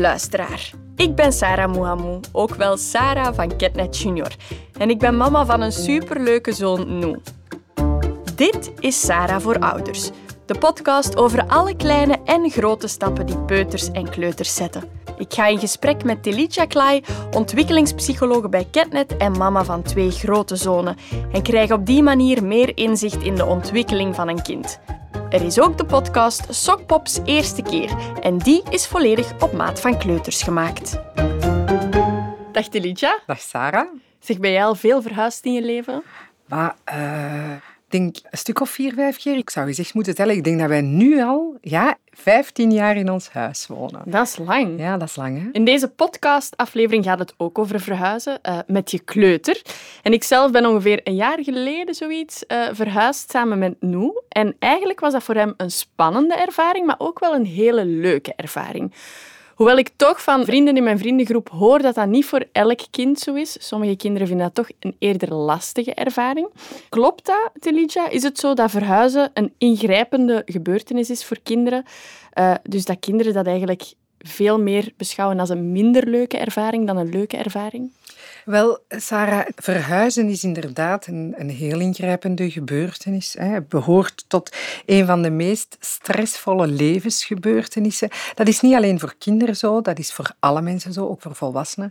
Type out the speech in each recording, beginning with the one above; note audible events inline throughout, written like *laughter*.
luisteraar. Ik ben Sarah Mouhamou, ook wel Sarah van Ketnet Junior. En ik ben mama van een superleuke zoon, Nou. Dit is Sarah voor Ouders, de podcast over alle kleine en grote stappen die peuters en kleuters zetten. Ik ga in gesprek met Telicia Klai, ontwikkelingspsychologe bij Ketnet en mama van twee grote zonen, en krijg op die manier meer inzicht in de ontwikkeling van een kind. Er is ook de podcast Sokpops Eerste Keer en die is volledig op maat van kleuters gemaakt. Dag Telicia. Dag Sarah. Zeg, ben jij al veel verhuisd in je leven? Maar uh, denk een stuk of vier, vijf keer. Ik zou gezegd moeten tellen. Ik denk dat wij nu al ja, 15 jaar in ons huis wonen. Dat is lang. Ja, dat is lang. Hè? In deze podcastaflevering gaat het ook over verhuizen uh, met je kleuter. En ik zelf ben ongeveer een jaar geleden zoiets uh, verhuisd samen met Noe. En eigenlijk was dat voor hem een spannende ervaring, maar ook wel een hele leuke ervaring. Hoewel ik toch van vrienden in mijn vriendengroep hoor dat dat niet voor elk kind zo is. Sommige kinderen vinden dat toch een eerder lastige ervaring. Klopt dat, Telidja? Is het zo dat verhuizen een ingrijpende gebeurtenis is voor kinderen? Uh, dus dat kinderen dat eigenlijk veel meer beschouwen als een minder leuke ervaring dan een leuke ervaring? Wel, Sarah, verhuizen is inderdaad een, een heel ingrijpende gebeurtenis. Hè. Het behoort tot een van de meest stressvolle levensgebeurtenissen. Dat is niet alleen voor kinderen zo, dat is voor alle mensen zo, ook voor volwassenen.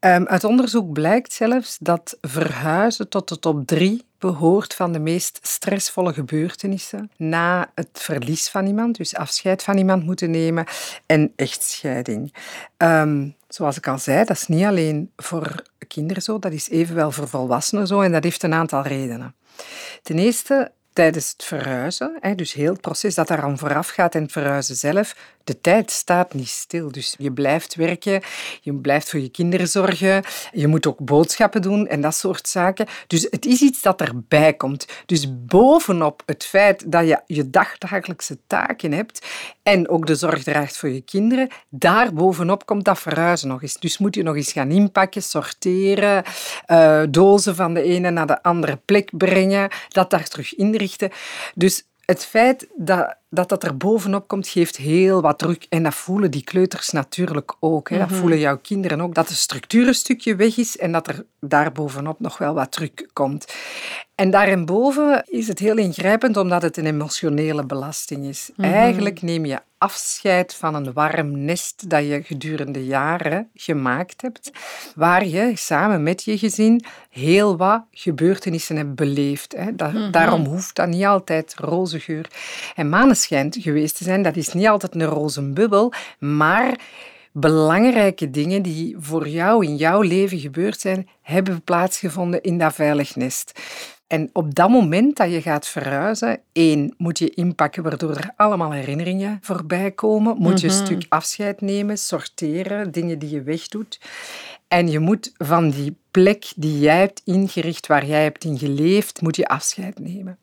Um, uit onderzoek blijkt zelfs dat verhuizen tot de top drie behoort van de meest stressvolle gebeurtenissen na het verlies van iemand, dus afscheid van iemand moeten nemen en echtscheiding. Um, zoals ik al zei, dat is niet alleen voor kinderen zo, dat is evenwel voor volwassenen zo en dat heeft een aantal redenen. Ten eerste, tijdens het verhuizen, dus heel het proces dat daaraan vooraf gaat en het verhuizen zelf, de tijd staat niet stil. Dus je blijft werken, je blijft voor je kinderen zorgen, je moet ook boodschappen doen en dat soort zaken. Dus het is iets dat erbij komt. Dus bovenop het feit dat je je dagdagelijkse taken hebt en ook de zorg draagt voor je kinderen, daar bovenop komt dat verhuizen nog eens. Dus moet je nog eens gaan inpakken, sorteren, uh, dozen van de ene naar de andere plek brengen, dat daar terug inrichten. Dus het feit dat, dat dat er bovenop komt, geeft heel wat druk. En dat voelen die kleuters natuurlijk ook. Hè. Dat mhm. voelen jouw kinderen ook. Dat de structuur een stukje weg is en dat er daarbovenop nog wel wat druk komt. En daarboven is het heel ingrijpend omdat het een emotionele belasting is. Mhm. Eigenlijk neem je afscheid van een warm nest dat je gedurende jaren gemaakt hebt, waar je samen met je gezin heel wat gebeurtenissen hebt beleefd. Hè. Mhm. Daarom hoeft dat niet altijd roze geur en maneschijn geweest te zijn. Dat is niet altijd een roze bubbel, maar belangrijke dingen die voor jou in jouw leven gebeurd zijn, hebben plaatsgevonden in dat veilig nest. En op dat moment dat je gaat verhuizen, één, moet je inpakken waardoor er allemaal herinneringen voorbij komen. Moet je een mhm. stuk afscheid nemen, sorteren, dingen die je wegdoet. En je moet van die plek die jij hebt ingericht, waar jij hebt in geleefd, moet je afscheid nemen.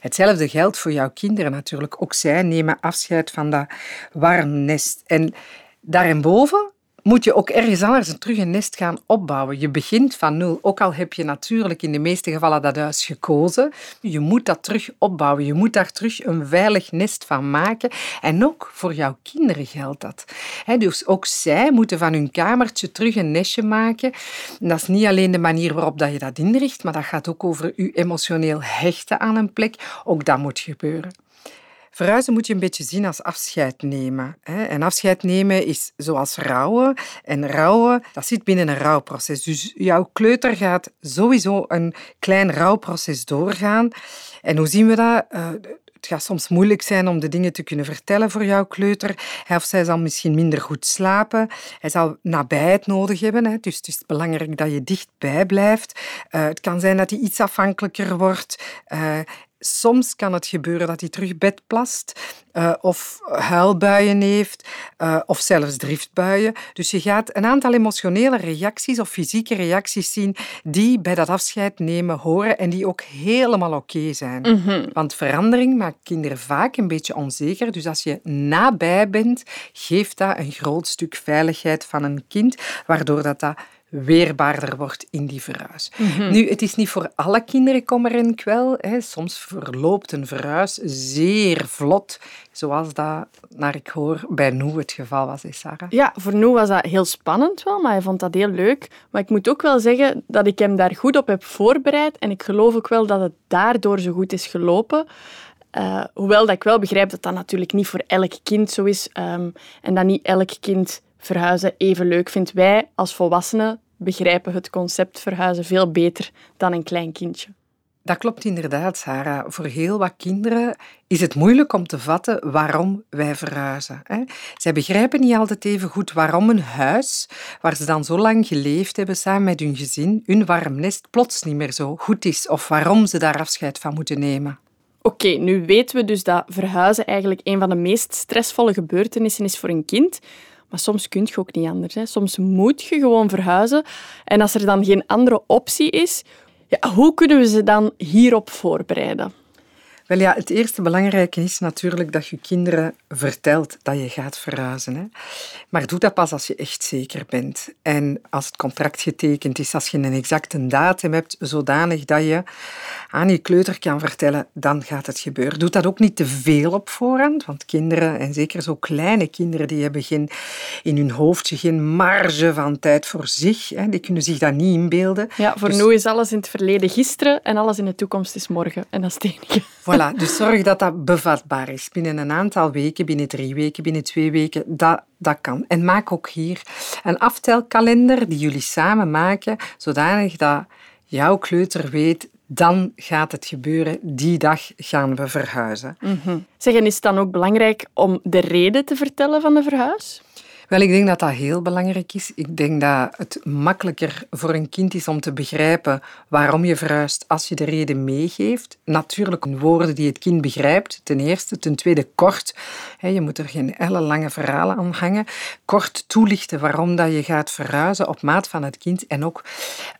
Hetzelfde geldt voor jouw kinderen natuurlijk. Ook zij nemen afscheid van dat warm nest. En daarboven moet je ook ergens anders terug een nest gaan opbouwen. Je begint van nul, ook al heb je natuurlijk in de meeste gevallen dat huis gekozen. Je moet dat terug opbouwen. Je moet daar terug een veilig nest van maken. En ook voor jouw kinderen geldt dat. dus ook zij moeten van hun kamertje terug een nestje maken. En dat is niet alleen de manier waarop dat je dat inricht, maar dat gaat ook over je emotioneel hechten aan een plek. Ook dat moet gebeuren. Verhuizen moet je een beetje zien als afscheid nemen. En afscheid nemen is zoals rouwen. En rouwen, dat zit binnen een rouwproces. Dus jouw kleuter gaat sowieso een klein rouwproces doorgaan. En hoe zien we dat? Eh, het gaat soms moeilijk zijn om de dingen te kunnen vertellen voor jouw kleuter. Hij of zij zal misschien minder goed slapen. Hij zal nabijheid nodig hebben. Dus het is belangrijk dat je dichtbij blijft. Uh, het kan zijn dat hij iets afhankelijker wordt. Soms kan het gebeuren dat hij terug bed plast uh, of huilbuien heeft uh, of zelfs driftbuien. Dus je gaat een aantal emotionele reacties of fysieke reacties zien die bij dat afscheid nemen horen en die ook helemaal oké zijn. Mhm. Want verandering maakt kinderen vaak een beetje onzeker. Dus als je nabij bent, geeft dat een groot stuk veiligheid van een kind, waardoor dat, dat weerbaarder wordt in die verhuis. Nu, het is niet voor alle kinderen kommer en kwel. Hè. Soms verloopt een verhuis zeer vlot, zoals dat, naar ik hoor, bij Noe het geval was, hè, Sarah? Ja, voor Noe was dat heel spannend wel, maar hij vond dat heel leuk. Maar ik moet ook wel zeggen dat ik hem daar goed op heb voorbereid en ik geloof ook wel dat het daardoor zo goed is gelopen. Uh, hoewel dat ik wel begrijp dat dat natuurlijk niet voor elk kind zo is um, en dat niet elk kind verhuizen even leuk vindt. Wij als volwassenen begrijpen het concept verhuizen veel beter dan een klein kindje. Dat klopt inderdaad, Sarah. Voor heel wat kinderen is het moeilijk om te vatten waarom wij verhuizen. Zij begrijpen niet altijd even goed waarom een huis, waar ze dan zo lang geleefd hebben samen met hun gezin, hun warm nest, plots niet meer zo goed is of waarom ze daar afscheid van moeten nemen. Oké, nu weten we dus dat verhuizen eigenlijk een van de meest stressvolle gebeurtenissen is voor een kind. Maar soms kun je ook niet anders. Hè. Soms moet je gewoon verhuizen. En als er dan geen andere optie is, ja, hoe kunnen we ze dan hierop voorbereiden? Wel ja, het eerste belangrijke is natuurlijk dat je kinderen vertelt dat je gaat verhuizen. Hè. Maar doe dat pas als je echt zeker bent. En als het contract getekend is, als je een exacte datum hebt, zodanig dat je aan je kleuter kan vertellen, dan gaat het gebeuren. Doe dat ook niet te veel op voorhand, want kinderen, en zeker zo kleine kinderen, die hebben geen, in hun hoofdje geen marge van tijd voor zich. Hè. Die kunnen zich dat niet inbeelden. Ja, voor dus... nu is alles in het verleden gisteren en alles in de toekomst is morgen. En dat is het enige. Dus zorg dat dat bevatbaar is. Binnen een aantal weken, binnen drie weken, binnen twee weken, dat, dat kan. En maak ook hier een aftelkalender die jullie samen maken, zodanig dat jouw kleuter weet, dan gaat het gebeuren, die dag gaan we verhuizen. Mm. Zeg, en is het dan ook belangrijk om de reden te vertellen van de verhuis? Wel, ik denk dat dat heel belangrijk is. Ik denk dat het makkelijker voor een kind is om te begrijpen waarom je verhuist als je de reden meegeeft. Natuurlijk woorden die het kind begrijpt, ten eerste. Ten tweede kort. Je moet er geen ellenlange verhalen aan hangen. Kort toelichten waarom dat je gaat verhuizen op maat van het kind en ook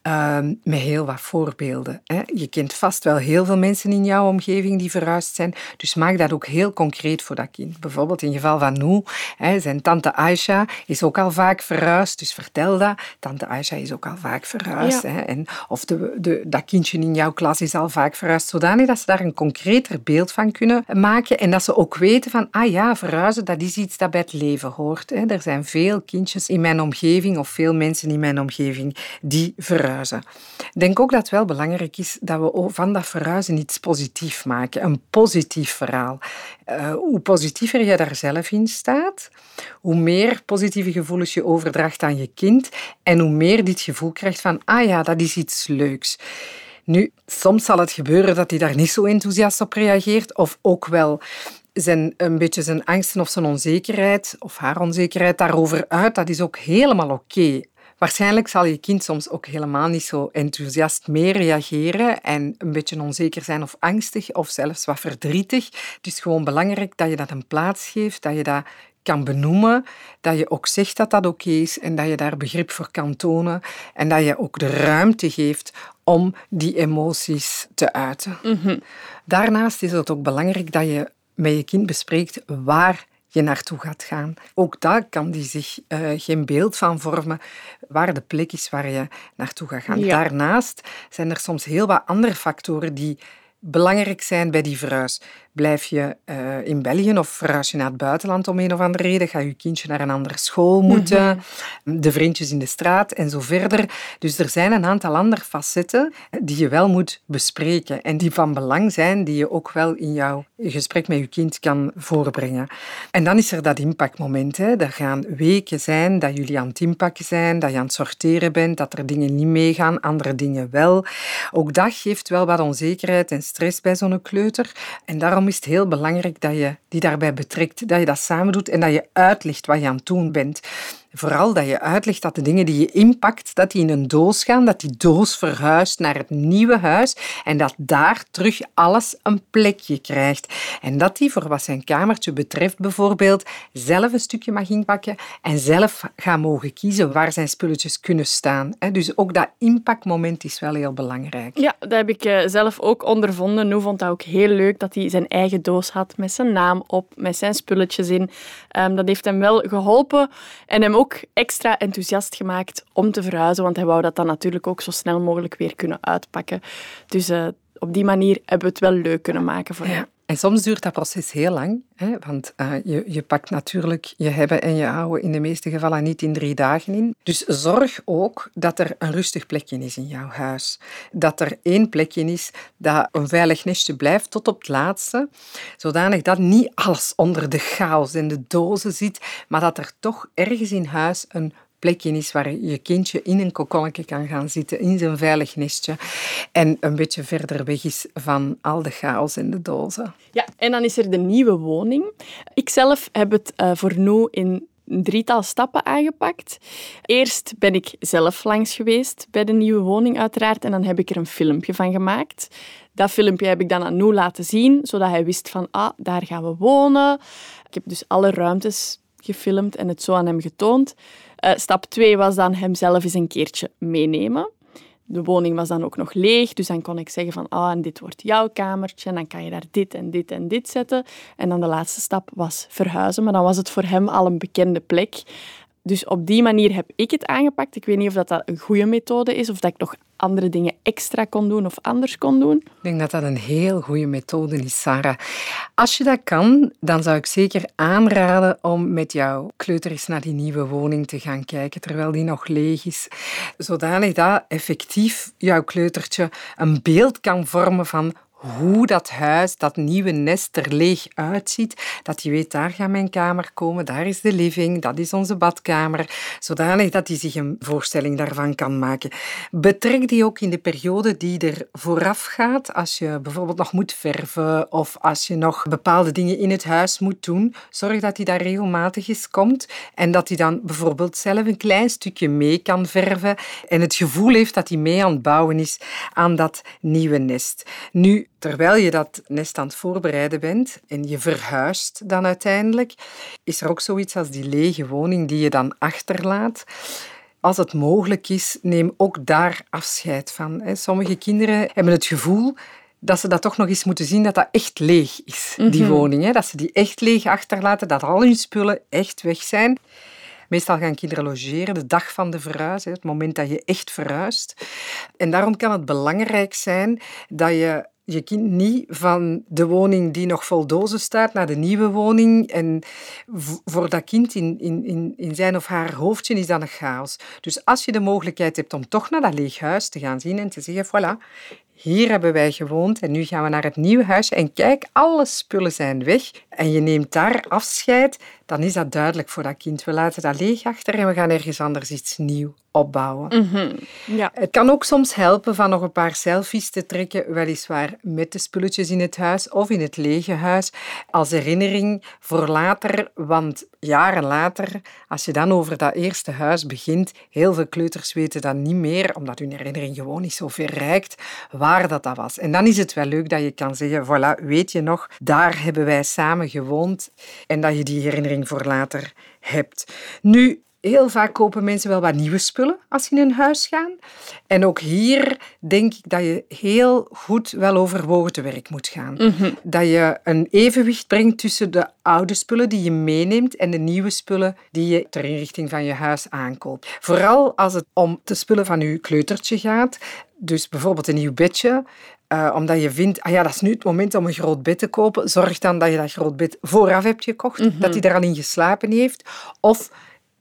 ehm, met heel wat voorbeelden. Je kent vast wel heel veel mensen in jouw omgeving die verhuisd zijn, dus maak dat ook heel concreet voor dat kind. Bijvoorbeeld in het geval van Noe, zijn tante Aisha is ook al vaak verhuisd, dus vertel dat. Tante Aisha is ook al vaak verhuisd. Hè? En, of de, de, dat kindje in jouw klas is al vaak verhuisd, zodanig dat ze daar een concreter beeld van kunnen maken en dat ze ook weten van, ah ja, verhuizen, dat is iets dat bij het leven hoort. Hè? Er zijn veel kindjes in mijn omgeving of veel mensen in mijn omgeving die verhuizen. Ik denk ook dat het wel belangrijk is dat we van dat verhuizen iets positiefs maken, een positief verhaal. Uh, hoe positiever je daar zelf in staat, hoe meer positieve gevoelens je overdraagt aan je kind en hoe meer dit gevoel krijgt van, ah ja, dat is iets leuks. Nu, soms zal het gebeuren dat hij daar niet zo enthousiast op reageert, of ook wel zijn, een beetje zijn angsten of zijn onzekerheid, of haar onzekerheid daarover uit. Dat is ook helemaal oké. Waarschijnlijk zal je kind soms ook helemaal niet zo enthousiast mee reageren en een beetje onzeker zijn of angstig of zelfs wat verdrietig. Het is gewoon belangrijk dat je dat een plaats geeft, dat je dat kan benoemen, dat je ook zegt dat dat oké is en dat je daar begrip voor kan tonen en dat je ook de ruimte geeft om die emoties te uiten. Mhm. Daarnaast is het ook belangrijk dat je met je kind bespreekt waar je naartoe gaat gaan. Ook daar kan die zich uh, geen beeld van vormen waar de plek is waar je naartoe gaat gaan. Daarnaast zijn er soms heel wat andere factoren die belangrijk zijn bij die verhuis. Blijf je uh, in België of verhuis je naar het buitenland om een of andere reden? Ga je kindje naar een andere school moeten? Mhm. De vriendjes in de straat en zo verder. Dus er zijn een aantal andere facetten die je wel moet bespreken en die van belang zijn, die je ook wel in jouw gesprek met je kind kan voorbrengen. En dan is er dat impactmoment. Hè. Er gaan weken zijn dat jullie aan het inpakken zijn, dat je aan het sorteren bent, dat er dingen niet meegaan, andere dingen wel. Ook dat geeft wel wat onzekerheid en stress bij zo'n kleuter. En daarom is het heel belangrijk dat je die daarbij betrekt, dat je dat samen doet en dat je uitlegt wat je aan het doen bent. Vooral dat je uitlegt dat de dingen die je inpakt, dat die in een doos gaan, dat die doos verhuist naar het nieuwe huis en dat daar terug alles een plekje krijgt. En dat die, voor wat zijn kamertje betreft bijvoorbeeld, zelf een stukje mag inpakken en zelf gaan mogen kiezen waar zijn spulletjes kunnen staan. Dus ook dat impactmoment is wel heel belangrijk. Ja, dat heb ik eh, zelf ook ondervonden. Nu vond dat ook heel leuk dat hij zijn eigen doos had met zijn naam op, met zijn spulletjes in. Ehm, dat heeft hem wel geholpen en hem ook ook extra enthousiast gemaakt om te verhuizen, want hij wou dat dan natuurlijk ook zo snel mogelijk weer kunnen uitpakken. Dus uh, op die manier hebben we het wel leuk kunnen maken voor hem. En soms duurt dat proces heel lang, hè, want uh, je, je pakt natuurlijk je hebben en je houden in de meeste gevallen niet in drie dagen in. Dus zorg ook dat er een rustig plekje is in jouw huis. Dat er één plekje is dat een veilig nestje blijft tot op het laatste, zodanig dat niet alles onder de chaos en de dozen zit, maar dat er toch ergens in huis een plekje is waar je kindje in een kokonnetje kan gaan zitten, in zijn veilig nestje. En een beetje verder weg is van al de chaos in de dozen. Ja, en dan is er de nieuwe woning. Ik zelf heb het uh, voor nu in een drietal stappen aangepakt. Eerst ben ik zelf langs geweest bij de nieuwe woning, uiteraard. En dan heb ik er een filmpje van gemaakt. Dat filmpje heb ik dan aan Noe laten zien, zodat hij wist van, ah, daar gaan we wonen. Ik heb dus alle ruimtes gefilmd en het zo aan hem getoond. Uh, stap 2 was dan hemzelf eens een keertje meenemen. De woning was dan ook nog leeg, dus dan kon ik zeggen van, ah, en dit wordt jouw kamertje, en dan kan je daar dit en dit en dit zetten. En dan de laatste stap was verhuizen, maar dan was het voor hem al een bekende plek. Dus op die manier heb ik het aangepakt. Ik weet niet of dat, dat een goede methode is of dat ik nog andere dingen extra kon doen of anders kon doen. Ik denk dat dat een heel goede methode is, Sarah. Als je dat kan, dan zou ik zeker aanraden om met jouw kleuter eens naar die nieuwe woning te gaan kijken, terwijl die nog leeg is. Zodanig dat effectief jouw kleutertje een beeld kan vormen van hoe dat huis, dat nieuwe nest er leeg uitziet. Dat je weet, daar gaat mijn kamer komen, daar is de living, dat is onze badkamer. Zodanig dat hij zich een voorstelling daarvan kan maken. Betrek die ook in de periode die er vooraf gaat. Als je bijvoorbeeld nog moet verven of als je nog bepaalde dingen in het huis moet doen. Zorg dat hij daar regelmatig eens komt en dat hij dan bijvoorbeeld zelf een klein stukje mee kan verven en het gevoel heeft dat hij mee aan het bouwen is aan dat nieuwe nest. Nu, terwijl je dat nest aan het voorbereiden bent en je verhuist dan uiteindelijk, is er ook zoiets als die lege woning die je dan achterlaat. Als het mogelijk is, neem ook daar afscheid van. Sommige kinderen hebben het gevoel dat ze dat toch nog eens moeten zien dat dat echt leeg is, die mhm. woning. Dat ze die echt leeg achterlaten, dat al hun spullen echt weg zijn. Meestal gaan kinderen logeren de dag van de verhuis, het moment dat je echt verhuist. En daarom kan het belangrijk zijn dat je je kind niet van de woning die nog vol dozen staat naar de nieuwe woning. En voor dat kind in, in, in zijn of haar hoofdje is dat een chaos. Dus als je de mogelijkheid hebt om toch naar dat leeg huis te gaan zien en te zeggen, voilà, hier hebben wij gewoond en nu gaan we naar het nieuwe huisje. En kijk, alle spullen zijn weg. En je neemt daar afscheid, dan is dat duidelijk voor dat kind. We laten dat leeg achter en we gaan ergens anders iets nieuw opbouwen. Mhm. ja. Het kan ook soms helpen van nog een paar selfies te trekken, weliswaar met de spulletjes in het huis of in het lege huis, als herinnering voor later. Want jaren later, als je dan over dat eerste huis begint, heel veel kleuters weten dat niet meer, omdat hun herinnering gewoon niet zo ver reikt, waar dat, dat was. En dan is het wel leuk dat je kan zeggen, voilà, weet je nog, daar hebben wij samen gewoond en dat je die herinnering voor later hebt. Nu, Heel vaak kopen mensen wel wat nieuwe spullen als ze in een huis gaan. En ook hier denk ik dat je heel goed wel overwogen te werk moet gaan. Mhm. Dat je een evenwicht brengt tussen de oude spullen die je meeneemt en de nieuwe spullen die je ter inrichting van je huis aankoopt. Vooral als het om de spullen van je kleutertje gaat. Dus bijvoorbeeld een nieuw bedje, uh, omdat je vindt, ah ja, dat is nu het moment om een groot bed te kopen. Zorg dan dat je dat groot bed vooraf hebt gekocht, mhm. dat hij er al in geslapen heeft. Of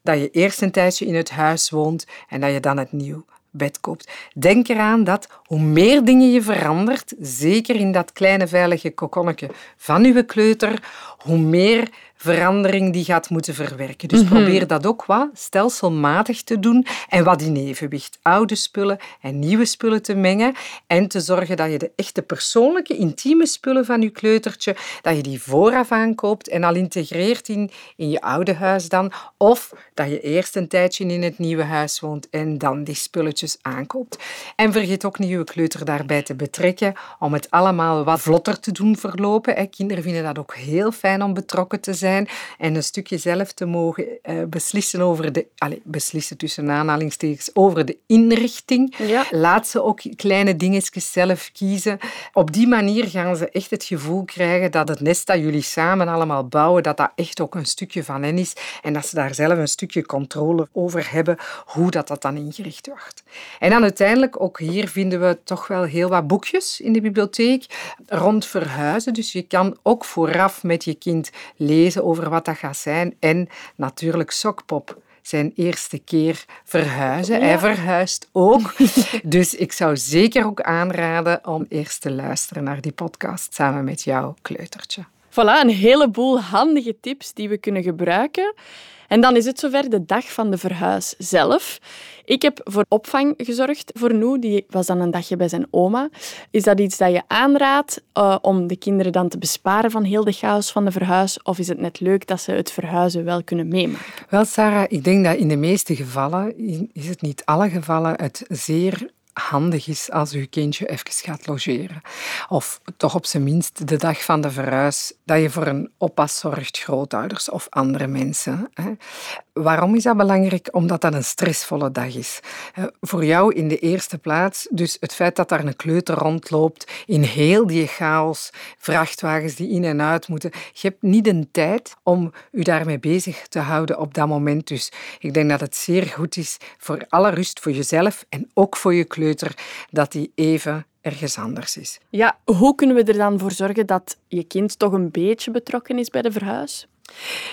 dat je eerst een tijdje in het huis woont en dat je dan het nieuw bed koopt. Denk eraan dat hoe meer dingen je verandert, zeker in dat kleine veilige kokonnetje van uw kleuter, hoe meer verandering die gaat moeten verwerken. Dus mhm. probeer dat ook wat stelselmatig te doen en wat in evenwicht. Oude spullen en nieuwe spullen te mengen en te zorgen dat je de echte persoonlijke, intieme spullen van je kleutertje, dat je die vooraf aankoopt en al integreert in, in je oude huis dan. Of dat je eerst een tijdje in het nieuwe huis woont en dan die spulletjes aankoopt. En vergeet ook niet je kleuter daarbij te betrekken om het allemaal wat vlotter te doen verlopen. Kinderen vinden dat ook heel fijn om betrokken te zijn zijn en een stukje zelf te mogen uh, beslissen over de, allez, beslissen tussen aanhalingstekens, over de inrichting. Ja. Laat ze ook kleine dingetjes zelf kiezen. Op die manier gaan ze echt het gevoel krijgen dat het nest dat jullie samen allemaal bouwen, dat dat echt ook een stukje van hen is en dat ze daar zelf een stukje controle over hebben hoe dat, dat dan ingericht wordt. En dan uiteindelijk, ook hier vinden we toch wel heel wat boekjes in de bibliotheek rond verhuizen. Dus je kan ook vooraf met je kind lezen over wat dat gaat zijn. En natuurlijk Sokpop zijn eerste keer verhuizen. Hij verhuist ook. *laughs* dus ik zou zeker ook aanraden om eerst te luisteren naar die podcast samen met jouw kleutertje. Voilà, een heleboel handige tips die we kunnen gebruiken. En dan is het zover de dag van de verhuis zelf. Ik heb voor opvang gezorgd voor Noe. Die was dan een dagje bij zijn oma. Is dat iets dat je aanraadt uh, om de kinderen dan te besparen van heel de chaos van de verhuis? Of is het net leuk dat ze het verhuizen wel kunnen meemaken? Wel, Sarah, ik denk dat in de meeste gevallen, is het niet alle gevallen, het zeer handig is als uw kindje even gaat logeren. Of toch op zijn minst de dag van de verhuis, dat je voor een oppas zorgt, grootouders of andere mensen. Waarom is dat belangrijk? Omdat dat een stressvolle dag is. Voor jou in de eerste plaats, dus het feit dat daar een kleuter rondloopt in heel die chaos, vrachtwagens die in en uit moeten. Je hebt niet de tijd om je daarmee bezig te houden op dat moment. Dus ik denk dat het zeer goed is voor alle rust, voor jezelf en ook voor je kleuter, dat die even ergens anders is. Ja, hoe kunnen we er dan voor zorgen dat je kind toch een beetje betrokken is bij de verhuis?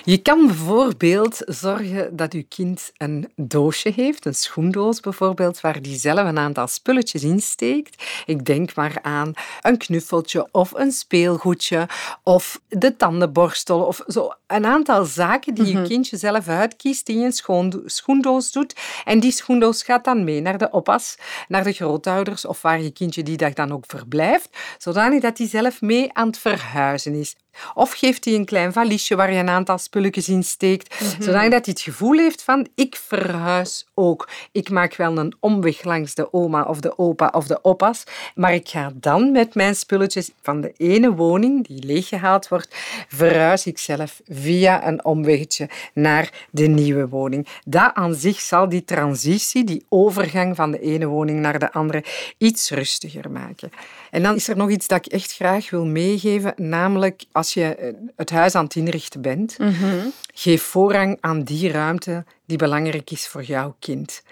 Je kan bijvoorbeeld zorgen dat je kind een doosje heeft, een schoendoos bijvoorbeeld, waar die zelf een aantal spulletjes in steekt. Ik denk maar aan een knuffeltje of een speelgoedje of de tandenborstel of zo. Een aantal zaken die je mhm. kindje zelf uitkiest, die je een schoendoos doet. En die schoendoos gaat dan mee naar de oppas, naar de grootouders of waar je kindje die dag dan ook verblijft, zodanig dat hij zelf mee aan het verhuizen is. Of geeft hij een klein valiesje waar je een aantal spulletjes in steekt, mm zodat hij het gevoel heeft van ik verhuis ook. Ik maak wel een omweg langs de oma of de opa of de oppas, maar ik ga dan met mijn spulletjes van de ene woning die leeggehaald wordt, verhuis ik zelf via een omweggetje naar de nieuwe woning. Dat aan zich zal die transitie, die overgang van de ene woning naar de andere, iets rustiger maken. En dan is er nog iets dat ik echt graag wil meegeven, namelijk als je eh, het huis aan het inrichten bent, mhm. geef voorrang aan die ruimte die belangrijk is voor jouw kind.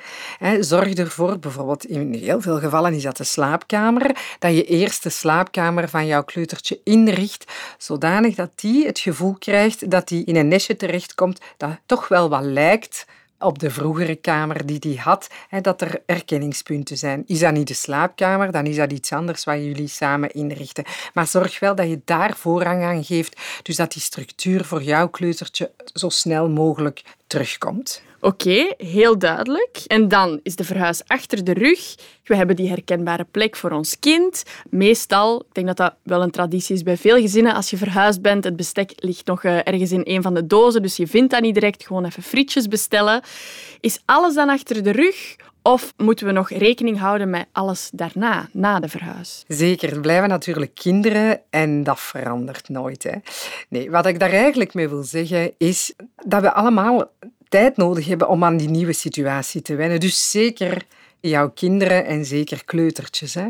Zorg ervoor, bijvoorbeeld in heel veel gevallen is dat de slaapkamer, dat je eerst de slaapkamer van jouw kleutertje inricht, zodanig dat die het gevoel krijgt dat die in een nestje terechtkomt dat toch wel wat lijkt op de vroegere kamer die hij had, hè, dat er erkenningspunten zijn. Is dat niet de slaapkamer, dan is dat iets anders wat jullie samen inrichten. Maar zorg wel dat je daar voorrang aan geeft, dus dat die structuur voor jouw kleutertje zo snel mogelijk terugkomt. Oké, heel duidelijk. En dan is de verhuis achter de rug. We hebben die herkenbare plek voor ons kind. Meestal, ik denk dat dat wel een traditie is bij veel gezinnen, als je verhuisd bent, het bestek ligt nog eh, ergens in een van de dozen, dus je vindt dat niet direct, gewoon even frietjes bestellen. Is alles dan achter de rug? Of moeten we nog rekening houden met alles daarna, na de verhuis? Zeker, er blijven natuurlijk kinderen en dat verandert nooit. Hè. Nee, wat ik daar eigenlijk mee wil zeggen is dat we allemaal tijd nodig hebben om aan die nieuwe situatie te wennen. Dus zeker jouw kinderen en zeker kleutertjes. Hè.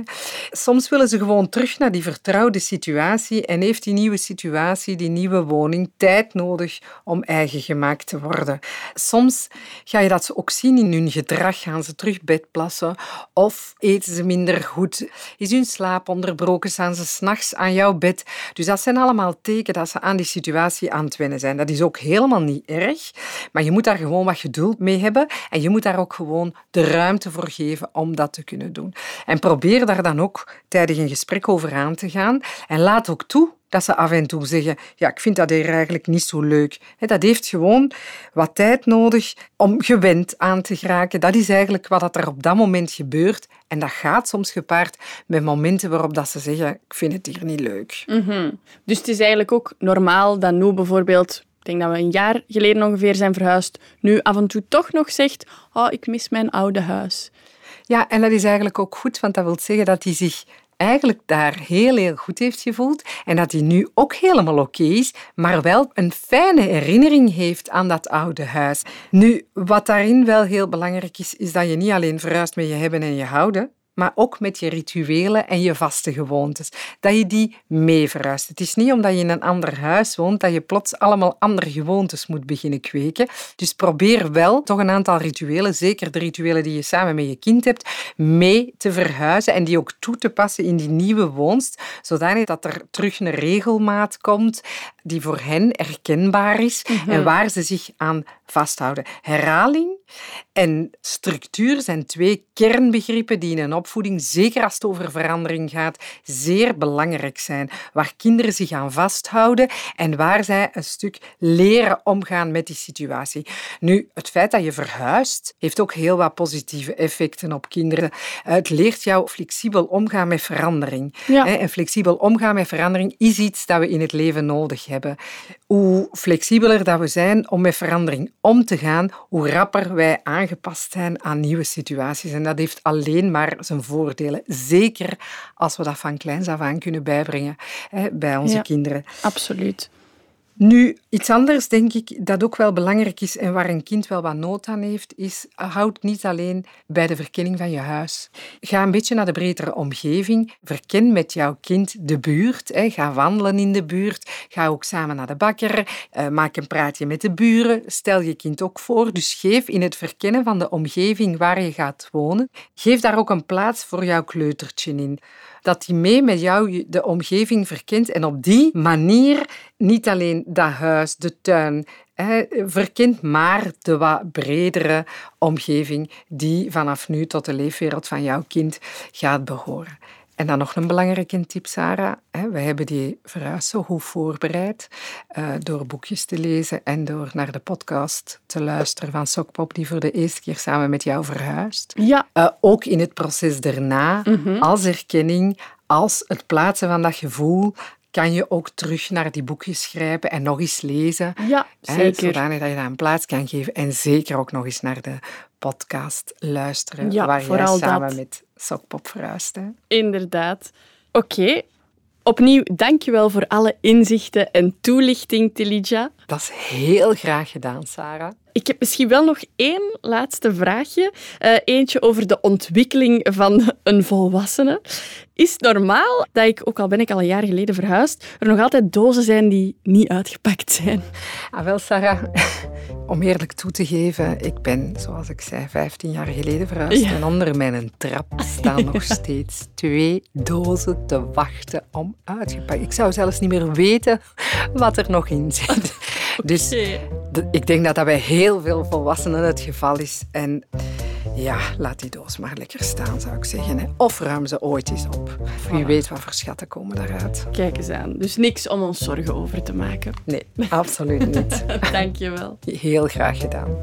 Soms willen ze gewoon terug naar die vertrouwde situatie en heeft die nieuwe situatie, die nieuwe woning, tijd nodig om eigen gemaakt te worden. Soms ga je dat ook zien in hun gedrag. Gaan ze terug bedplassen of eten ze minder goed? Is hun slaap onderbroken? Staan ze s'nachts aan jouw bed? Dus dat zijn allemaal tekenen dat ze aan die situatie aan het wennen zijn. Dat is ook helemaal niet erg, maar je moet daar gewoon wat geduld mee hebben en je moet daar ook gewoon de ruimte voor geven om dat te kunnen doen. En probeer daar dan ook tijdig een gesprek over aan te gaan. En laat ook toe dat ze af en toe zeggen, ja, ik vind dat hier eigenlijk niet zo leuk. Dat heeft gewoon wat tijd nodig om gewend aan te geraken. Dat is eigenlijk wat er op dat moment gebeurt. En dat gaat soms gepaard met momenten waarop dat ze zeggen, ik vind het hier niet leuk. Mhm. Dus het is eigenlijk ook normaal dat nu bijvoorbeeld ik denk dat we een jaar geleden ongeveer zijn verhuisd, nu af en toe toch nog zegt, oh, ik mis mijn oude huis. Ja, en dat is eigenlijk ook goed, want dat wil zeggen dat hij zich eigenlijk daar heel, heel goed heeft gevoeld en dat hij nu ook helemaal oké is, maar wel een fijne herinnering heeft aan dat oude huis. Nu, wat daarin wel heel belangrijk is, is dat je niet alleen verhuist met je hebben en je houden, maar ook met je rituelen en je vaste gewoontes. Dat je die mee verhuist. Het is niet omdat je in een ander huis woont dat je plots allemaal andere gewoontes moet beginnen kweken. Dus probeer wel toch een aantal rituelen, zeker de rituelen die je samen met je kind hebt, mee te verhuizen en die ook toe te passen in die nieuwe woonst, zodanig dat er terug een regelmaat komt die voor hen herkenbaar is en mhm. waar ze zich aan vasthouden. Herhaling en structuur zijn twee kernbegrippen die in een opvoeding, zeker als het over verandering gaat, zeer belangrijk zijn. Waar kinderen zich aan vasthouden en waar zij een stuk leren omgaan met die situatie. Nu, het feit dat je verhuist, heeft ook heel wat positieve effecten op kinderen. Het leert jou flexibel omgaan met verandering. En flexibel omgaan met verandering is iets dat we in het leven nodig hebben. Hoe flexibeler dat we zijn om met verandering om te gaan, hoe rapper wij aangepast zijn aan nieuwe situaties. En dat heeft alleen maar zijn voordelen. Zeker als we dat van kleins af aan kunnen bijbrengen hè, bij onze kinderen. Absoluut. Nu, iets anders denk ik dat ook wel belangrijk is en waar een kind wel wat nood aan heeft, is houd niet alleen bij de verkenning van je huis. Ga een beetje naar de bredere omgeving. Verken met jouw kind de buurt. Ga wandelen in de buurt. Ga ook samen naar de bakker. Eh, maak een praatje met de buren. Stel je kind ook voor. Dus geef in het verkennen van de omgeving waar je gaat wonen, geef daar ook een plaats voor jouw kleutertje in dat hij mee met jou de omgeving verkent en op die manier niet alleen dat huis, de tuin, verkent, maar de wat bredere omgeving die vanaf nu tot de leefwereld van jouw kind gaat behoren. En dan nog een belangrijke tip, Sarah. We hebben die verhuis zo goed voorbereid eh, door boekjes te lezen en door naar de podcast te luisteren van Sokpop, die voor de eerste keer samen met jou verhuist. Ja. Eh, ook in het proces daarna, mhm. als erkenning, als het plaatsen van dat gevoel, kan je ook terug naar die boekjes grijpen en nog eens lezen. Ja, zeker. Zodanig dat je daar een plaats kan geven. En zeker ook nog eens naar de podcast luisteren, ja, waar je samen met Sokpop verhuist. Hè. Inderdaad. Oké. Opnieuw, dankjewel voor alle inzichten en toelichting, Tilidja. Dat is heel graag gedaan, Sarah. Ik heb misschien wel nog één laatste vraagje. Uh, eentje over de ontwikkeling van een volwassene. Is het normaal dat ik, ook al ben ik al een jaar geleden verhuisd, er nog altijd dozen zijn die niet uitgepakt zijn? Ah, wel, Sarah. *laughs* Om eerlijk toe te geven, ik ben, zoals ik zei, 15 jaar geleden verhuisd. En onder mijn trap staan *laughs* nog steeds twee dozen te wachten om uitgepakt. Ik zou zelfs niet meer weten wat er nog in zit. Dus ik denk dat dat bij heel veel volwassenen het geval is. En ja, laat die doos maar lekker staan, zou ik zeggen. Of ruim ze ooit eens op. Wie weet wat voor schatten komen daaruit. Kijk eens aan. Dus niks om ons zorgen over te maken. Nee, absoluut niet. *laughs* Dank je wel. Heel graag gedaan.